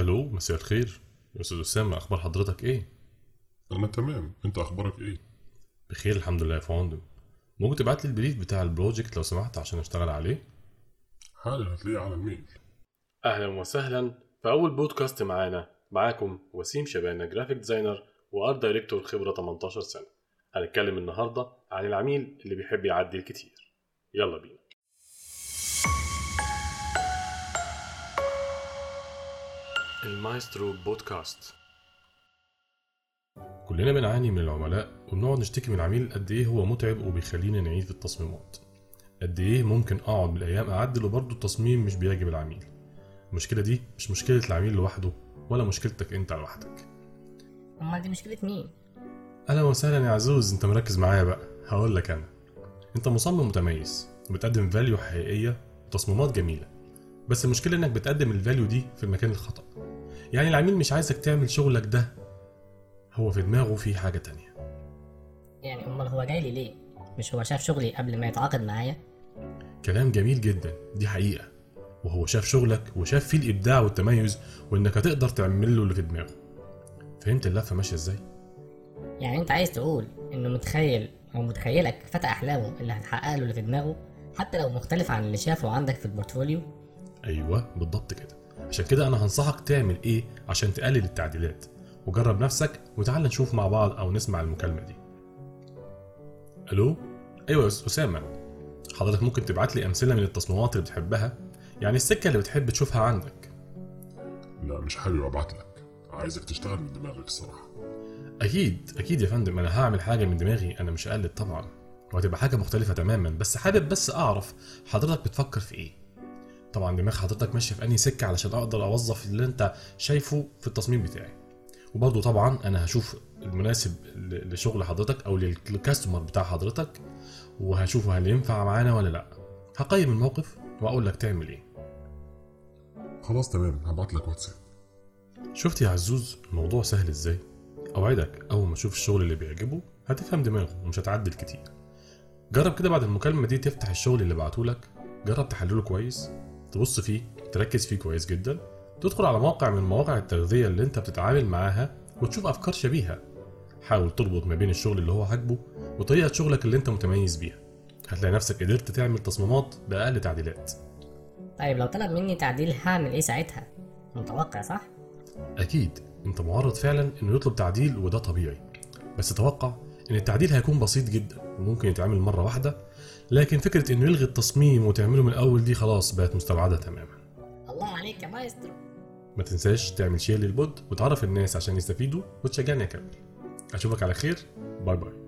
ألو مساء الخير. يا أستاذ اسامه أخبار حضرتك إيه؟ أنا تمام. أنت أخبارك إيه؟ بخير الحمد لله يا فندم. ممكن تبعت لي ال brief بتاع ال project لو سمحت عشان أشتغل عليه؟ حالا هتلاقيه على ال mail. أهلا وسهلا. في أول بودكاست معانا معاكم وسيم شبانه graphic designer و art director خبرة 18 سنة. هنتكلم النهارده عن العميل اللي بيحب يعدل كتير يلا بينا. المايسترو بودكاست كلنا بنعاني من العملاء وبنقعد نشتكي من العميل قد إيه هو متعب وبيخلينا نعيد في التصميمات. قد إيه ممكن أقعد بالأيام أعدل وبرضه التصميم مش بيعجب العميل. المشكلة دي مش مشكلة العميل لوحده ولا مشكلتك أنت لوحدك. أمال دي مشكلة مين؟ أهلا وسهلا يا عزوز أنت مركز معايا بقى. هقول لك أنا. أنت مصمم متميز وبتقدم value حقيقية وتصميمات جميلة. بس المشكلة إنك بتقدم الفاليو دي في المكان الخطأ. يعني العميل مش عايزك تعمل شغلك ده هو في دماغه في حاجة تانية يعني أمال هو جاي لي ليه؟ مش هو شاف شغلي قبل ما يتعاقد معايا؟ كلام جميل جدا دي حقيقة وهو شاف شغلك وشاف فيه الإبداع والتميز وإنك هتقدر تعمل له اللي في دماغه فهمت اللفة ماشية إزاي يعني أنت عايز تقول إنه متخيل أو متخيلك فتى أحلامه اللي هتحقق له اللي في دماغه حتى لو مختلف عن اللي شافه عندك في البورتفوليو؟ أيوه بالضبط كده عشان كده أنا هنصحك تعمل إيه عشان تقلل التعديلات. وجرب نفسك وتعال نشوف مع بعض أو نسمع المكالمة دي. ألو؟ أيوه يا أسامة. حضرتك ممكن تبعت لي أمثلة من التصميمات اللي بتحبها؟ يعني السكة اللي بتحب تشوفها عندك. لا مش حابب أبعت لك. عايزك تشتغل من دماغك الصراحة. أكيد أكيد يا فندم. أنا هعمل حاجة من دماغي. أنا مش هقلد طبعا. وهتبقى حاجة مختلفة تماما. بس حابب بس أعرف حضرتك بتفكر في إيه؟ طبعا دماغ حضرتك ماشية في أنهي سكة علشان أقدر أوظف اللي أنت شايفه في التصميم بتاعي. وبرضه طبعا أنا هشوف المناسب لشغل حضرتك أو لل- للكاستمر بتاع حضرتك وهشوفه هل ينفع معانا ولا لأ. هقيم الموقف وأقول لك تعمل إيه. خلاص تمام هبعت لك واتساب. شفت يا عزوز الموضوع سهل إزاي؟ أوعدك أول ما تشوف الشغل اللي بيعجبه هتفهم دماغه ومش هتعدل كتير. جرب كده بعد المكالمة دي تفتح الشغل اللي بعتهولك. جرب تحلله كويس. تبص فيه تركز فيه كويس جدا تدخل على موقع من مواقع التغذية اللي انت بتتعامل معاها وتشوف أفكار شبيهة حاول تربط ما بين الشغل اللي هو عاجبه وطريقة شغلك اللي انت متميز بيها هتلاقي نفسك قدرت تعمل تصميمات بأقل تعديلات طيب لو طلب مني تعديل هعمل إيه ساعتها؟ متوقع صح؟ أكيد أنت معرض فعلا إنه يطلب تعديل وده طبيعي بس توقع إن التعديل هيكون بسيط جدا وممكن يتعمل مرة واحدة لكن فكرة إنه يلغي التصميم وتعمله من الأول دي خلاص بقت مستبعدة تماما. الله عليك يا مايسترو. ما تنساش تعمل share لل pod وتعرف الناس عشان يستفيدوا وتشجعني أكمل. أشوفك على خير. bye bye.